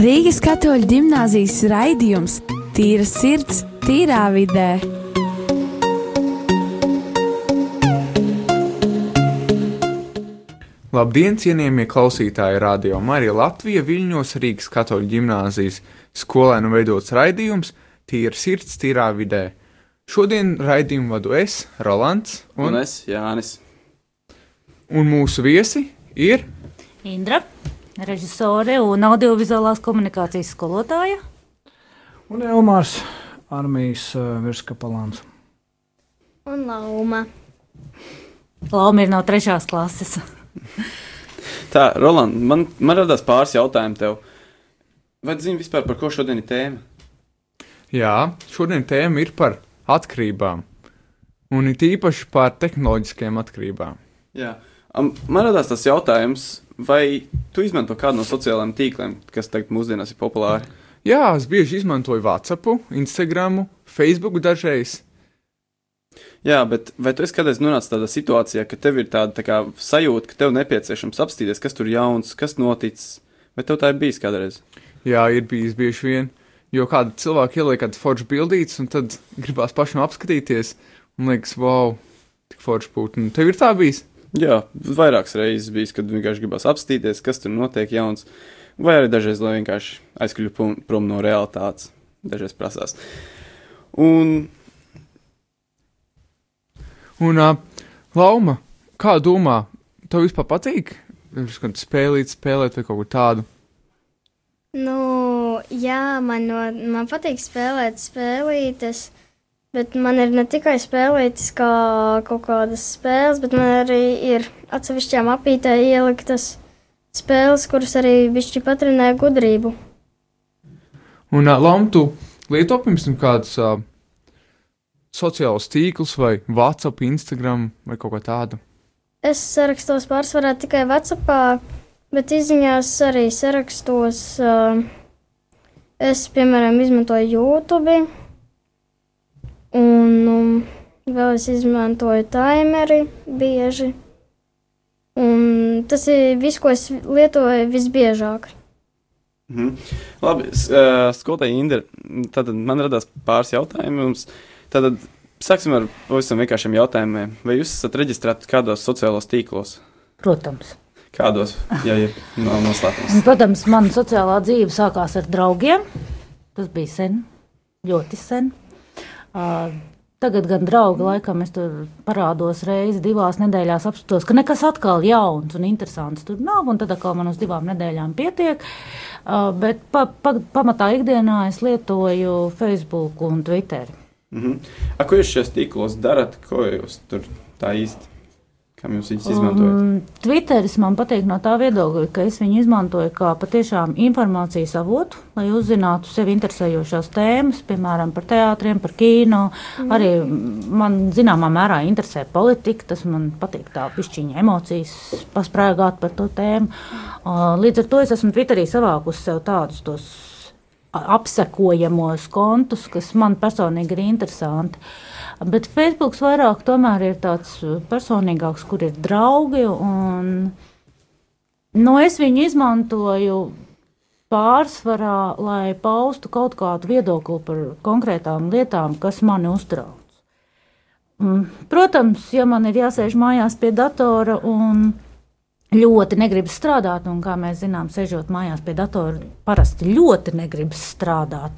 Rīgas katoļu gimnāzijas raidījums Tīra sirds, tīrā vidē. Labdien, cienījamie klausītāji! Radio Marija Latvija Viļņos Rīgas katoļu gimnāzijas skolēnu veidots raidījums Tīra sirds, tīrā vidē. Šodien raidījumu vadu es, Rolands, un, un es, Jānis. Un mūsu viesi ir Indra, režisore un audiovizuālās komunikācijas skolotāja. Un Elmārs, armijas uh, virskapelāns. Un Lauma. Lauma ir no trešās klases. Tā, Roland, man, man radās pāris jautājumu tev. Vai zini vispār, par ko šodien ir tēma? Jā, šodien tēma ir par atkarībām. Un it īpaši par tehnoloģiskajām atkarībām. Jā, man radās tas jautājums, vai tu izmanto kādu no sociālajiem tīkliem, kas tagad mūsdienās ir populāri? Jā, es bieži izmantoju WhatsApp, Instagram, Facebook dažreiz. Jā, bet vai tu kādreiz nonācis tādā situācijā, ka tev ir tāda tā kā, sajūta, ka tev nepieciešams apstīties, kas tur jauns, kas noticis? Vai tev tā ir bijis kādreiz? Jā, ir bijis bieži vien. Jo kāda cilvēka ieliek kādu foršu bildītes, un tad gribās pašam apskatīties, un liekas, wow, tik forši būt. Un tev ir tā bijis? Jā, vairākas reizes bijis, kad vienkārši gribās apstīties, kas tur notiek jauns, vai arī dažreiz, lai vienkārši aizkļūtu prom no realitātes. Dažreiz prasās. Un Un, uh, Lauma, kā domā, tev vispār patīk? Spēlīt, spēlēt vai kaut ko tādu? Nu, jā, man, no, man patīk spēlēt spēlītes, bet man ir ne tikai spēlītes kā kaut kādas spēles, bet man arī ir atsevišķām apītē ieliktas spēles, kuras arī bišķi patrenē gudrību. Un, Lauma, tu lieto pirms tam kādus uh, sociālos tīklus, vai WhatsApp, Instagram vai kaut ko tādu? Es sarakstos pārsvarā tikai WhatsApp, bet izziņās arī sarakstos. Uh, es, piemēram, izmantoju YouTube, un um, vēl es izmantoju timeri bieži. Un tas ir viss, ko es lietoju visbiežāk. Mhm. Labi, uh, skolotāji Indra, tad man radās pāris jautājumu jums. Tātad sāksim ar pavisam vienkāršiem jautājumiem. Vai jūs esat reģistrēti kādos sociālos tīklos? Protams. Kādos? Jā, ir no noslēpums. Protams, mana sociālā dzīve sākās ar draugiem. Tas bija sen, ļoti sen. Uh, Tagad gan draugi, laikam, es tur parādos reizi, divās nedēļās, apskatos, ka nekas atkal jauns un interesants tur nav, un tad atkal man uz divām nedēļām pietiek. Uh, bet pa, pa, pamatā ikdienā es lietoju Facebook un Twitter. Mm -hmm. A, ko jūs šajos tīklos darat? Ko jūs tur tā īsti? Kam jūs viņus izmantojat? Um, Twitteris man patīk no tā viedokļa, ka es viņu izmantoju kā patiešām informācijas avotu, lai uzzinātu sevi interesējošās tēmas, piemēram, par teātriem, par kino. Mm. Arī man zināmā mērā interesē politika, tas man patīk tā pišķiņa emocijas pasprāgāt par to tēmu. Uh, līdz ar to es esmu Twitterī savākusi sev tādus tos apsekojamos kontus, kas man personīgi ir interesanti. Bet Facebook vairāk tomēr ir tāds personīgāks, kur ir draugi. Un, nu, es viņu izmantoju pārsvarā, lai paustu kaut kādu viedokli par konkrētām lietām, kas mani uztrauc. Protams, ja man ir jāsēž mājās pie datora un ļoti negribas strādāt, un, kā mēs zinām, sežot mājās pie datora, parasti ļoti negribas strādāt.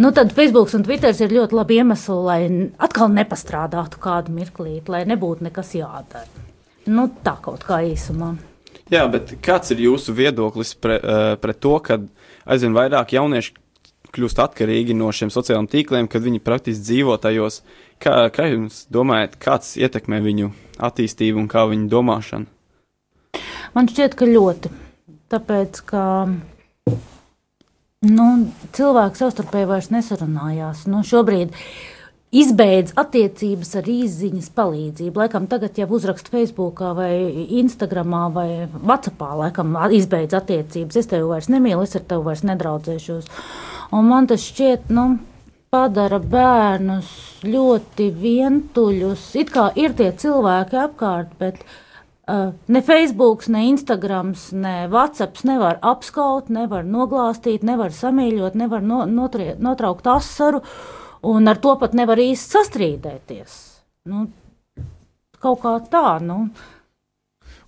Nu, tad Facebook un Twitter ir ļoti labi iemesli, lai atkal nepastrādātu kādu mirklīti, lai nebūtu nekas jādara. Nu, tā kaut kā īsumā. Jā, bet kāds ir jūsu viedoklis pre, uh, pret to, ka aizvien vairāk jaunieši kļūst atkarīgi no šiem sociālajiem tīkliem, kad viņi praktiski dzīvo tajos? Kā, kā jūs domājat, kāds ietekmē viņu attīstību un kā viņu domāšanu? Man šķiet, ka ļoti. Tāpēc, ka nu, cilvēki savstarpēji vairs nesarunājās. Nu, šobrīd izbeidz attiecības ar īsiņas palīdzību. Laikam tagad jau uzrakst Facebook vai Instagram vai WhatsApp, laikam izbeidz attiecības. Es tevi vairs nemīlu, es ar tevi vairs nedraudzēšos. Un man tas šķiet, nu, padara bērnus ļoti vientuļus. It kā ir tie cilvēki apkārt, bet uh, ne Facebook, ne Instagram, ne WhatsApp nevar apskaut, nevar noglāstīt, nevar samīļot, nevar no, notrie, notraukt asaru, un ar to pat nevar īsti sastrīdēties. Nu, kaut kā tā, nu.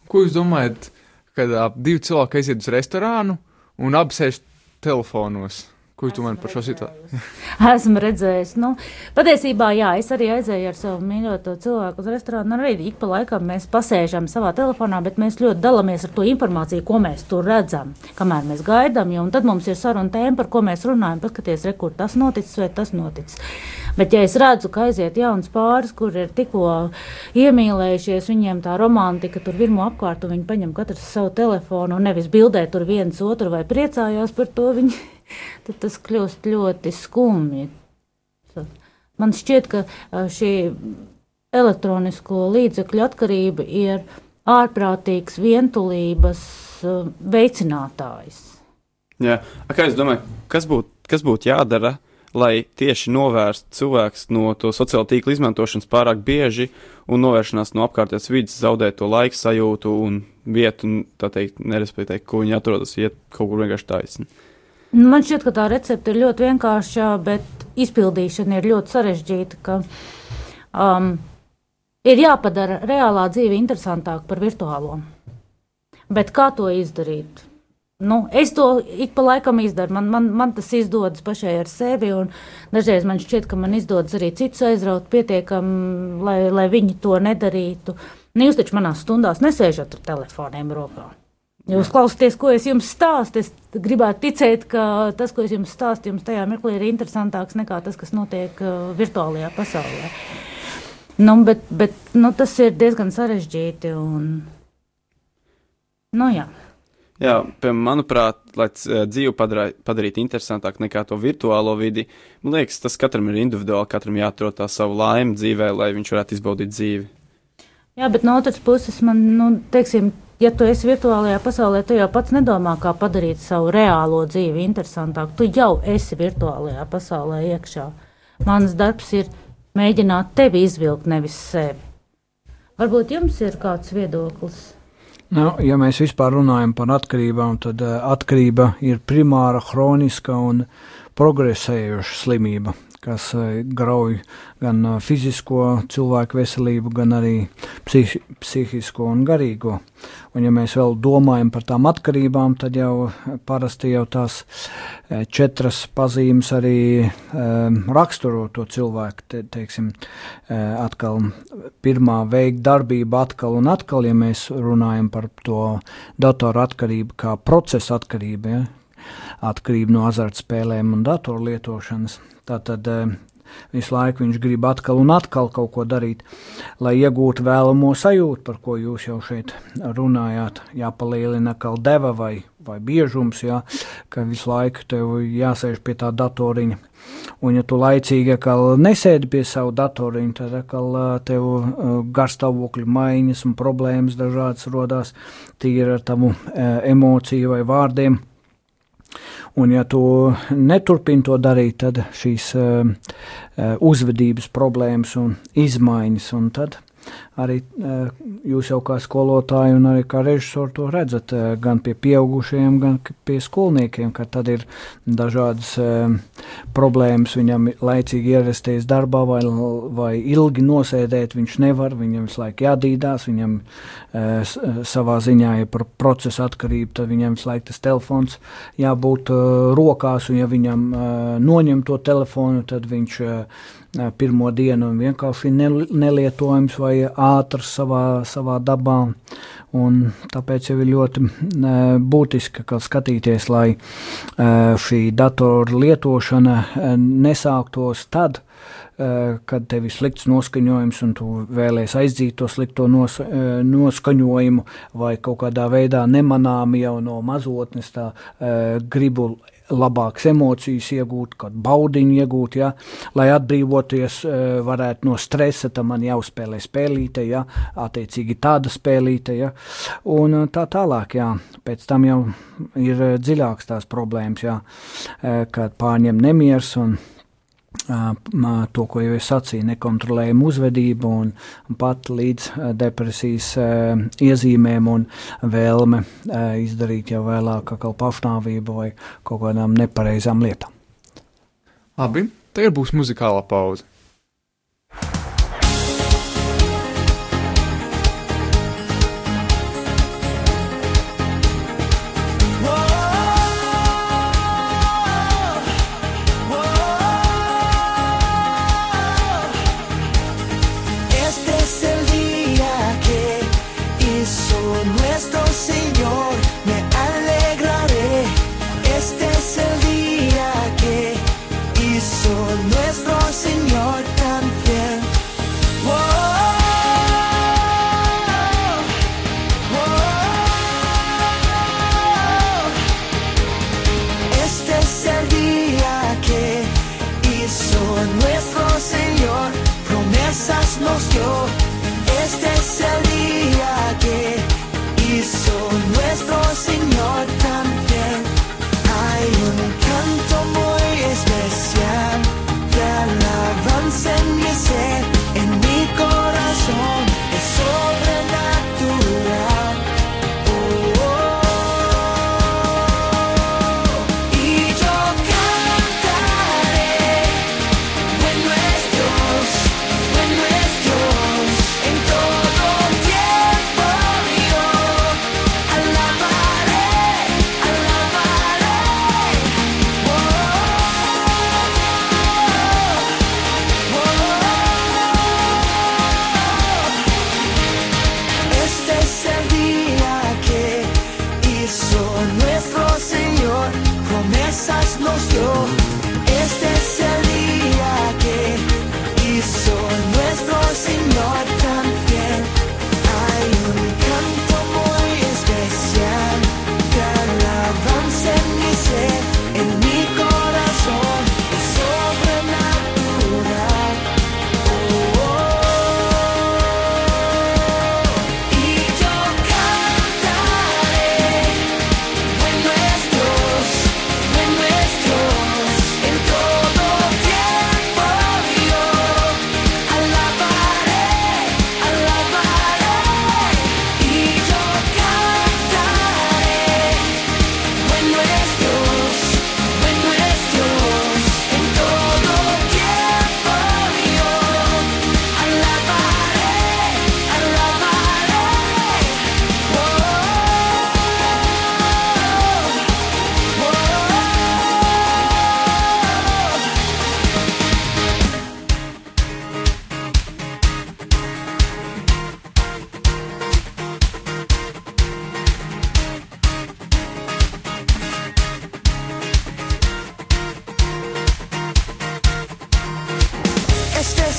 Ko jūs domājat, kad uh, divi cilvēki aiziet uz restorānu un abi sēž telefonos? Ko jūs domājat par šo situāciju? Esmu redzējis. Nu, patiesībā, jā, es arī aizēju ar savu mīļoto cilvēku uz restorānu. Arī ik pa laikam mēs pasēžam savā telefonā, bet mēs ļoti dalāmies ar to informāciju, ko mēs tur redzam, kamēr mēs gaidām. Un tad mums ir saruna tēma, par ko mēs runājam. Paskaties, re, kur tas noticis vai tas noticis. Bet, ja es redzu, ka aiziet jauns pāris, kur ir tikko iemīlējušies, viņiem tā romantika tur virmo apkārt, un viņi paņem katrs savu telefonu un nevis bildē tur viens otru vai priecājās par to. Viņi tad tas kļūst ļoti skumji. Man šķiet, ka šī elektronisko līdzekļu atkarība ir ārprātīgs vientulības veicinātājs. Jā, kā jūs domājat, kas būtu kas būt jādara, lai tieši novērstu cilvēks no to sociālo tīklu izmantošanas pārāk bieži un novēršanās no apkārtējās vidas, zaudēt to laika sajūtu un vietu, un tā teikt, nerespektēt, ko viņi atrodas, iet kaut kur vienkārši taisni? Nu, man šķiet, ka tā recepte ir ļoti vienkārša, bet izpildīšana ir ļoti sarežģīta. Ka, um, ir jāpadara reālā dzīve interesantāka par virtuālo. Bet kā to izdarīt? Nu, es to ik pa laikam izdaru. Man, man, man tas izdodas pašai ar sevi. Dažreiz man šķiet, ka man izdodas arī citus aizraut pietiekami, lai, lai viņi to nedarītu. Nu, jūs taču manās stundās nesēžat ar telefoniem rokā. Jūs klausāties, ko es jums stāstu. Es gribētu ticēt, ka tas, ko es jums stāstu, jums tajā mirklī ir interesantāks nekā tas, kas notiek uh, virtuālajā pasaulē. Nu, bet bet nu, tas ir diezgan sarežģīti. Un, nu, jā. Jā, piemēram, manuprāt, lai uh, dzīvi padarītu interesantāku nekā to virtuālo vidi, man liekas, tas katram ir individuāli, katram jāatrod tā savu laimi dzīvē, lai viņš varētu izbaudīt dzīvi. Jā, bet no otras puses, man, nu, teiksim, ja tu esi virtuālajā pasaulē, tu jau pats nedomā, kā padarīt savu reālo dzīvi interesantāku. Tu jau esi virtuālajā pasaulē iekšā. Mans darbs ir mēģināt tevi izvilkt, nevis sevi. Varbūt jums ir kāds viedoklis? Nu, ja mēs vispār runājam par atkarībām, tad uh, atkarība ir primāra, hroniska un progresējoša slimība kas eh, grauj gan eh, fizisko cilvēku veselību, gan arī psihi, psihisko un garīgo. Un, ja mēs vēl domājam par tām atkarībām, tad jau parasti jau tās eh, četras pazīmes arī um, raksturo to cilvēku. Te, teiksim, atkal pirmā veikt darbība atkal un atkal, ja mēs runājam par to datoru atkarību kā procesa atkarību. Ja? atkarība no azartspēlēm un datorlietošanas. Tātad eh, visu laiku viņš grib atkal un atkal kaut ko darīt, lai iegūtu vēlamo sajūtu, par ko jūs jau šeit runājāt. Jāpalielina atkal deva vai, vai biežums, jā, ka visu laiku tev jāsēž pie tā datoriņa. Un, ja tu laicīgi nesēdi pie savu datoriņu, tad atkal eh, tev eh, garstāvokļu maiņas un problēmas dažādas rodās tīri ar tavu emociju vai vārdiem. Un, ja tu neturpini to darīt, tad šīs uh, uzvedības problēmas un izmaiņas, un tad arī eh, jūs jau kā skolotāji un arī kā režisori to redzat eh, gan pie pieaugušajiem, gan pie skolniekiem, ka tad ir dažādas eh, problēmas viņam laicīgi ierasties darbā vai, vai ilgi nosēdēt, viņš nevar, viņam visu laiku jādīdās, viņam savā ziņā ir par procesu atkarību, tad viņam visu laiku tas telefons jābūt rokās, un ja viņam noņem to telefonu, tad viņš pirmo dienu vienkārši nelietojams vai ātrs savā, savā dabā. Tāpēc jau ir ļoti būtiski skatīties, lai šī datora lietošana nesāktos tad, kad tev ir slikts noskaņojums un tu vēlēsies aizdīt to slikto nos, noskaņojumu, vai kaut kādā veidā nemanāmi jau no mazotnes tā gribu labākas emocijas iegūt, kādu baudiņu iegūt, ja, lai atbrīvoties e, varētu no stresa, tad man jāuzspēlē spēlīte, ja, attiecīgi tāda spēlīte, ja, un e, tā tālāk, jā, pēc tam jau ir dziļāks tās problēmas, jā, kad pārņem nemiers un to, ko jau es sacīju, nekontrolējumu uzvedību un, pat līdz depresijas iezīmēm un vēlme izdarīt jau vēlāk kā pašnāvību vai kaut kādām nepareizām lietām. Labi, tagad būs muzikāla pauze.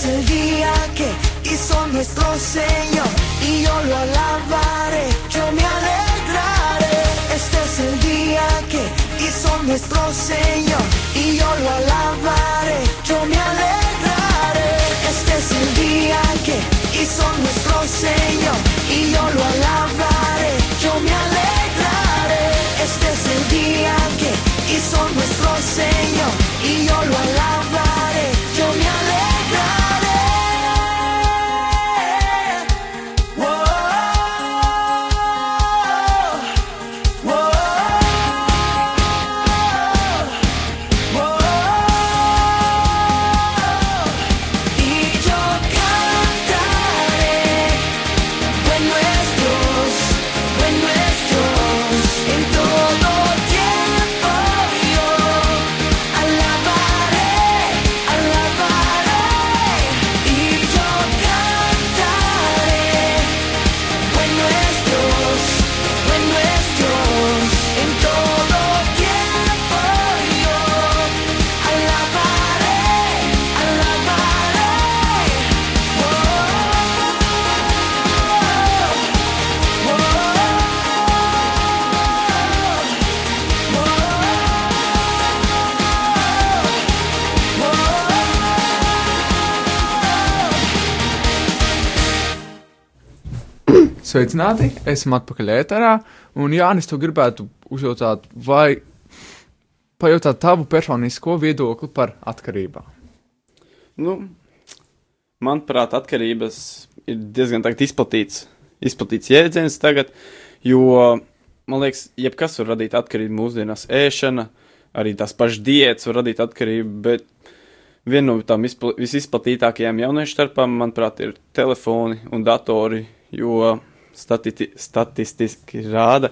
el día que hizo nuestro Señor y yo lo alabaré, yo me alegraré. Este es el día que hizo nuestro Señor y yo lo alabaré, yo me alegraré. Este es el día que hizo nuestro Señor y yo lo alabaré, yo me alegraré. Este es el día que hizo nuestro Señor y yo lo alabaré. Sveicināti! Esam atpakaļ ēterā. Un Jānis, tu gribētu uzjautāt, vai pajautāt tavu personisko viedokli par atkarībām? Nu, manuprāt, atkarības ir diezgan izplatīts, izplatīts jēdziens tagad, jo, man liekas, jebkas var radīt atkarību mūsdienās ēšana, arī tās pašas diētas var radīt atkarību, bet viena no tām izpla visizplatītākajām jauniešu starpām, manuprāt, ir telefoni un datori, jo stati statistiski rāda,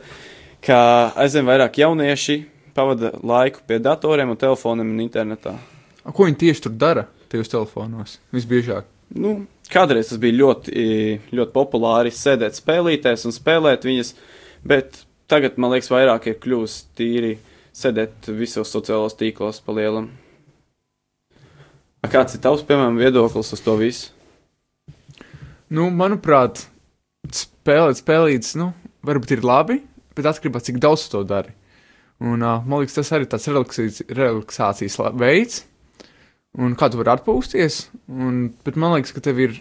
ka aizvien vairāk jaunieši pavada laiku pie datoriem un telefoniem un internetā. A, ko viņi tieši tur dara tajos telefonos visbiežāk? Nu, kādreiz tas bija ļoti, ļoti populāri sēdēt spēlītēs un spēlēt viņas, bet tagad, man liekas, vairāk ir kļuvis tīri sēdēt visos sociālos tīklos pa lielam. Kāds ir tavs, piemēram, viedoklis uz to visu? Nu, manuprāt, spēlēt spēlītas, nu, varbūt ir labi, bet atkarībā no cik daudz to dari. Un, uh, man liekas, tas arī ir tāds relaksācijas, veids, un kā tu vari atpūsties. Un, bet man liekas, ka tev ir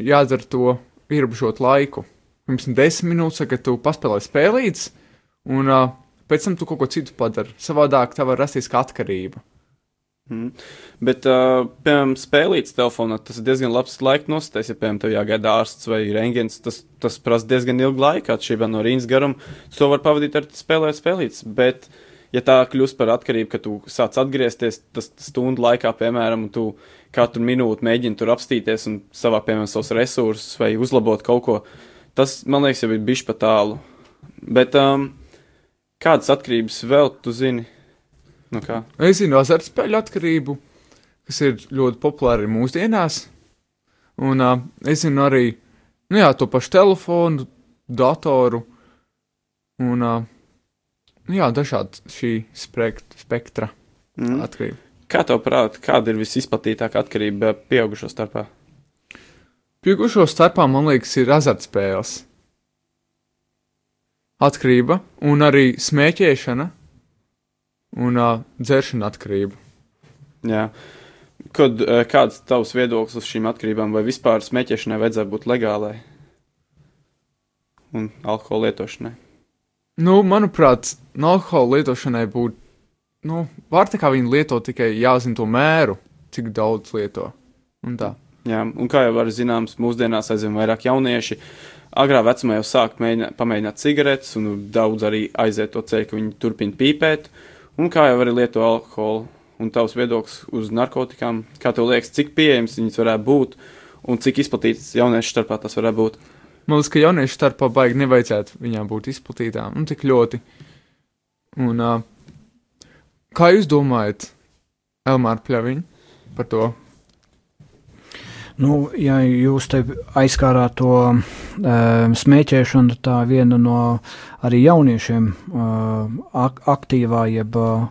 jādara to ierobežot laiku. Pirms desmit minūtes, kad tu paspēlē spēlītas, un uh, pēc tam tu kaut ko citu padari. Savādāk tā var rasties kā atkarība. Mm. Bet, uh, piemēram, spēlītas telefonā tas ir diezgan labs laika nostājs. Ja, piemēram, tev jāgaida ārsts vai rengens, tas, tas prasa diezgan ilgu laiku, atšķirībā no rīnas garuma. To var pavadīt ar spēlēt spēlītas. Bet, ja tā kļūst par atkarību, ka tu sāc atgriezties, tas stundu laikā, piemēram, tu katru minūti mēģini tur apstīties un savā, piemēram, savus resursus vai uzlabot kaut ko, tas, man liekas, jau ir bišķi pa tālu. Bet um, kādas atkarības vēl tu zini? Nu kā? es zinu azartspēļu atkarību, kas ir ļoti populāra mūsdienās. Un uh, es zinu arī nu jā, to pašu telefonu, datoru un uh, nu jā, dažādi šī spektra, mm. atkarība. Kā tev prāt, kāda ir visizplatītākā atkarība pieaugušo starpā? Pieaugušo starpā, man liekas, ir azartspēles. Atkarība un arī smēķēšana un uh, dzeršana atkarība. Jā. Kad, uh, kāds tavs viedoklis uz šīm atkarībām, vai vispār smēķēšanai vajadzētu būt legālai un alkohola lietošanai? Nu, manuprāt, no alkohola lietošanai būtu, nu, var tā kā viņi lieto tikai jāzina to mēru, cik daudz lieto. Un tā. Jā, un kā jau var zināms, mūsdienās aizvien vairāk jaunieši agrā vecumā jau sāk mēģināt, pamēģināt cigaretes, un daudz arī aiziet to ceļu, ka viņi turpina pīpēt. Un kā jau arī lieto alkoholu un tavs viedoklis uz narkotikām, kā tev liekas, cik pieejams viņas varētu būt un cik izplatītas jauniešu starpā tas varētu būt? Man liekas, ka jauniešu starpā baigi nevajadzētu viņām būt izplatītām, un tik ļoti. Un, uh, kā jūs domājat, Elmāra Pļaviņa, par to? Nu, ja jūs te aizskārāt to uh, smēķēšanu, tā viena no arī jauniešiem uh, ak aktīvā, jeb uh,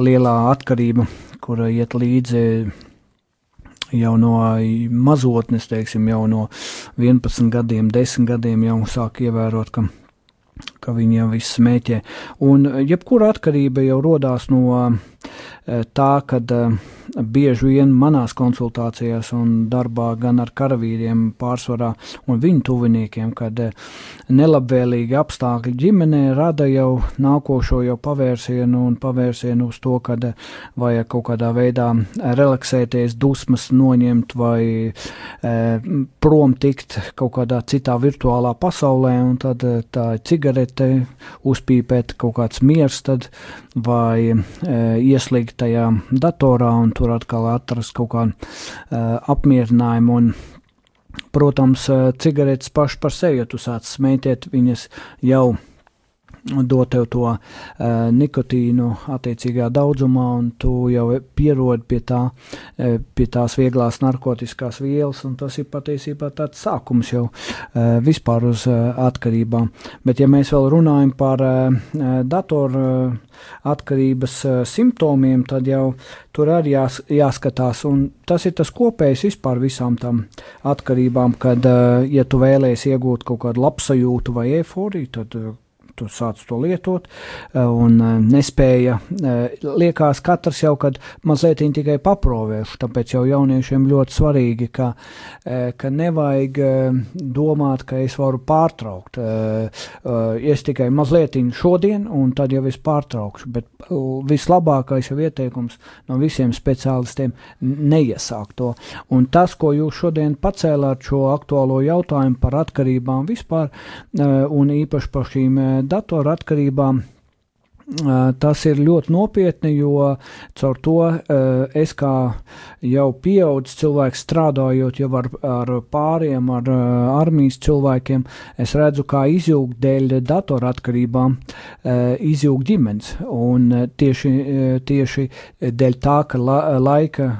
lielā atkarība, kura iet līdzi jau no mazotnes, teiksim, jau no 11 gadiem, 10 gadiem jau sāk ievērot, ka ka viņi jau viss smēķē. Un jebkura atkarība jau rodās no tā, kad uh, bieži vien manās konsultācijās un darbā gan ar karavīriem pārsvarā un viņu tuviniekiem, kad eh, nelabvēlīgi apstākļi ģimenē rada jau nākošo jau pavērsienu un pavērsienu uz to, kad eh, vajag kaut kādā veidā relaksēties, dusmas noņemt vai prom tikt kaut kādā citā virtuālā pasaulē un tad tā cigarete uzpīpēt kaut kāds miers tad vai e, ieslīgt tajā datorā un tur atkal atrast kaut kādu uh, apmierinājumu. Un, protams, cigaretes pašas par sevi, ja tu sāc smēķēt, viņas jau dot tev to uh, nikotīnu attiecīgā daudzumā, un tu jau pierodi pie, tā, uh, pie tās vieglās narkotiskās vielas, un tas ir patiesībā tāds sākums jau uh, vispār uz uh, atkarībām. Bet, ja mēs vēl runājam par uh, datoru uh, atkarības uh, simptomiem, tad jau tur arī jās, jāskatās, un tas ir tas kopējs vispār visām tam atkarībām, kad, uh, ja tu vēlēsies iegūt kaut kādu labsajūtu vai eforiju, tad uh, tu sāc to lietot un nespēja, liekas katrs jau, kad mazliet tikai paprovērš, tāpēc jau jauniešiem ļoti svarīgi, ka, ka nevajag domāt, ka es varu pārtraukt. Es tikai mazliet šodien, un tad jau es pārtraukšu, bet vislabākais jau ieteikums no visiem speciālistiem neiesākt to. Un tas, ko jūs šodien pacēlāt šo aktuālo jautājumu par atkarībām vispār, un īpaši par šīm datoratkarībām, Tas ir ļoti nopietni, jo caur to es kā jau pieaudzis cilvēks strādājot jau ar, ar pāriem, ar armijas cilvēkiem, es redzu, kā izjūgt dēļ datoratkarībām, izjūgt ģimenes. Un tieši, tieši dēļ tā, ka la, laika,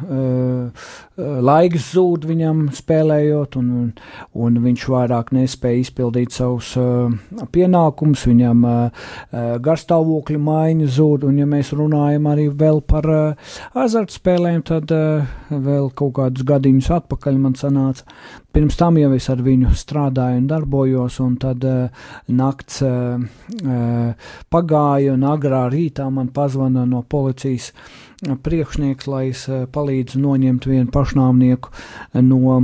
laiks zūd viņam spēlējot, un, un viņš vairāk nespēja izpildīt savus pienākumus, viņam garstāvokļi līdzekļu maiņa zūd, un ja mēs runājam arī vēl par uh, azartspēlēm, tad uh, vēl kaut kādus gadiņus atpakaļ man sanāca. Pirms tam jau es ar viņu strādāju un darbojos, un tad uh, nakts uh, uh, pagāja, un agrā rītā man pazvana no policijas priekšnieks, lai es uh, palīdzu noņemt vienu pašnāvnieku no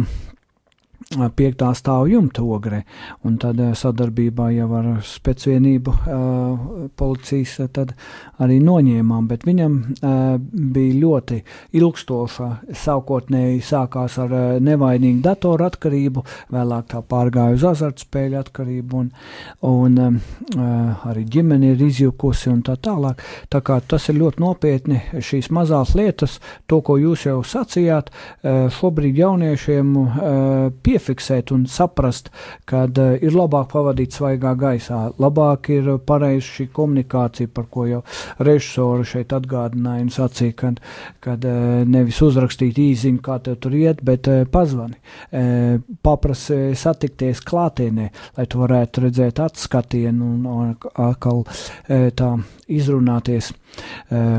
piektā stāva jumta ogre, un tad sadarbībā jau ar specvienību uh, policijas tad arī noņēmām, bet viņam uh, bija ļoti ilgstoša, sākotnēji sākās ar uh, nevainīgu datoru atkarību, vēlāk tā pārgāja uz azartspēļu atkarību, un, un uh, arī ģimene ir izjukusi un tā tālāk, tā kā tas ir ļoti nopietni šīs mazās lietas, to, ko jūs jau sacījāt, uh, šobrīd jauniešiem uh, pie piefiksēt un saprast, ka uh, eh, ir labāk pavadīt svaigā gaisā, labāk ir pareizi šī komunikācija, par ko jau režisori šeit atgādināja un sacīja, kad, kad uh, nevis uzrakstīt īziņu, kā tev tur iet, bet uh, pazvani, paprasi satikties klātienē, lai tu varētu redzēt atskatienu un, un atkal tā izrunāties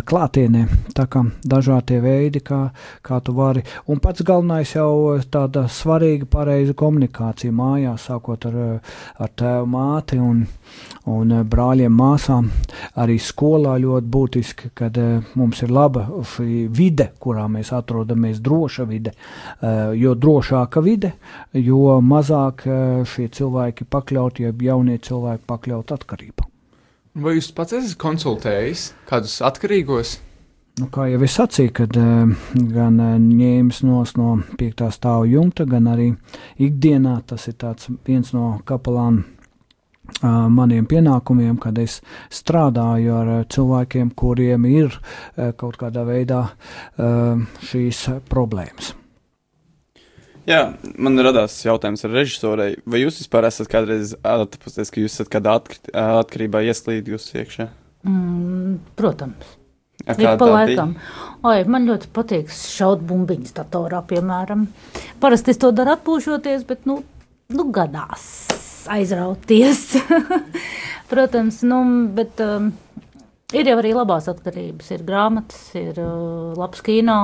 klātienē. Tā kā dažādi veidi, kā, kā tu vari. Un pats galvenais jau tāda svarīga pareiza komunikācija mājās, sākot ar, ar tēvu māti un, un brāļiem māsām. Arī skolā ļoti būtiski, kad uh, mums ir laba vide, kurā mēs atrodamies, droša vide. Uh, jo drošāka vide, jo mazāk šie cilvēki pakļauti, ja jaunie cilvēki pakļaut atkarību. Vai jūs pats esat konsultējis kādus atkarīgos? Nu, kā jau es sacīju, kad uh, gan uh, ņēmis nos no piektā stāva jumta, gan arī ikdienā tas ir viens no kapelāna maniem pienākumiem, kad es strādāju ar uh, cilvēkiem, kuriem ir kaut kādā veidā šīs problēmas. Jā, man radās jautājums ar režisorei. Vai jūs vispār esat kādreiz atpūsties, ka jūs esat kādā atkarībā ieslīdus iekšā? Mm, protams. Ik pa laikam. Oi, man ļoti patīk šaut bumbiņas datorā, piemēram. Parasti es to daru atpūšoties, bet, nu, nu gadās aizrauties. Protams, nu, bet um, ir jau arī labās atkarības. Ir grāmatas, ir uh, labs kino.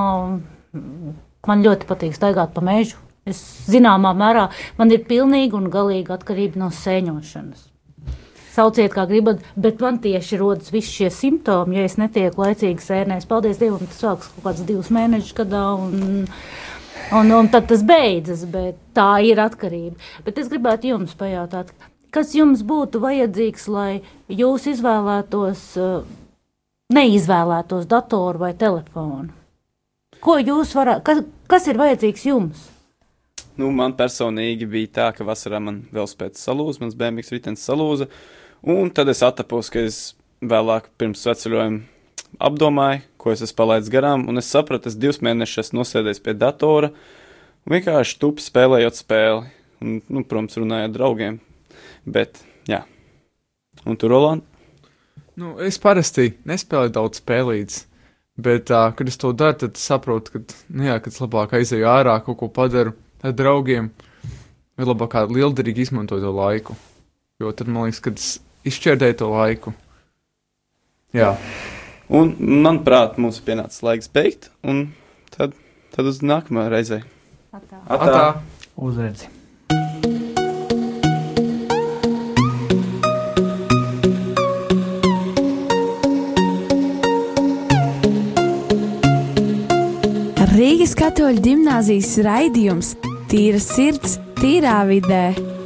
Man ļoti patīk staigāt pa mežu, Es zināmā mērā man ir pilnīgi un galīgi atkarība no sēņošanas. Sauciet, kā gribat, bet man tieši rodas visi šie simptomi, ja es netieku laicīgi sēnēs. Paldies Dievam, tas sākas kaut kāds divus mēnešus gadā. Un, un, un tad tas beidzas, bet tā ir atkarība. Bet es gribētu jums pajautāt, kas jums būtu vajadzīgs, lai jūs izvēlētos, neizvēlētos datoru vai telefonu? Ko jūs varat, kas, kas ir vajadzīgs jums? Nu, man personīgi bija tā, ka vasarā man velospēds salūza, mans BMW ritenis salūza, un tad es atapos, ka es vēlāk pirms sveceļojuma apdomāju, ko es esmu palaidis garām, un es sapratu, es divus mēnešus nosēdēju pie datora un vienkārši tupi spēlējot spēli. Un, nu, protams, runāju ar draugiem, bet, jā. Un tu, Roland? Nu, es parasti nespēlēju daudz spēlītas, bet, uh, kad es to daru, tad saprotu, ka, nu jā, kad es labāk aizēju ārā, kaut ko padaru ar draugiem, ir labāk kā lielderīgi izmantot to laiku. Jo tad man liekas, ka tas izšķērdēja to laiku. Jā. Un, manuprāt, mums ir pienācis laiks beigt, un tad, tad uz nākamā reize. Atā. Atā. Atā. Uzredzi. Rīgas katoļu gimnāzijas raidījums Tīra sirds, tīrā vidē.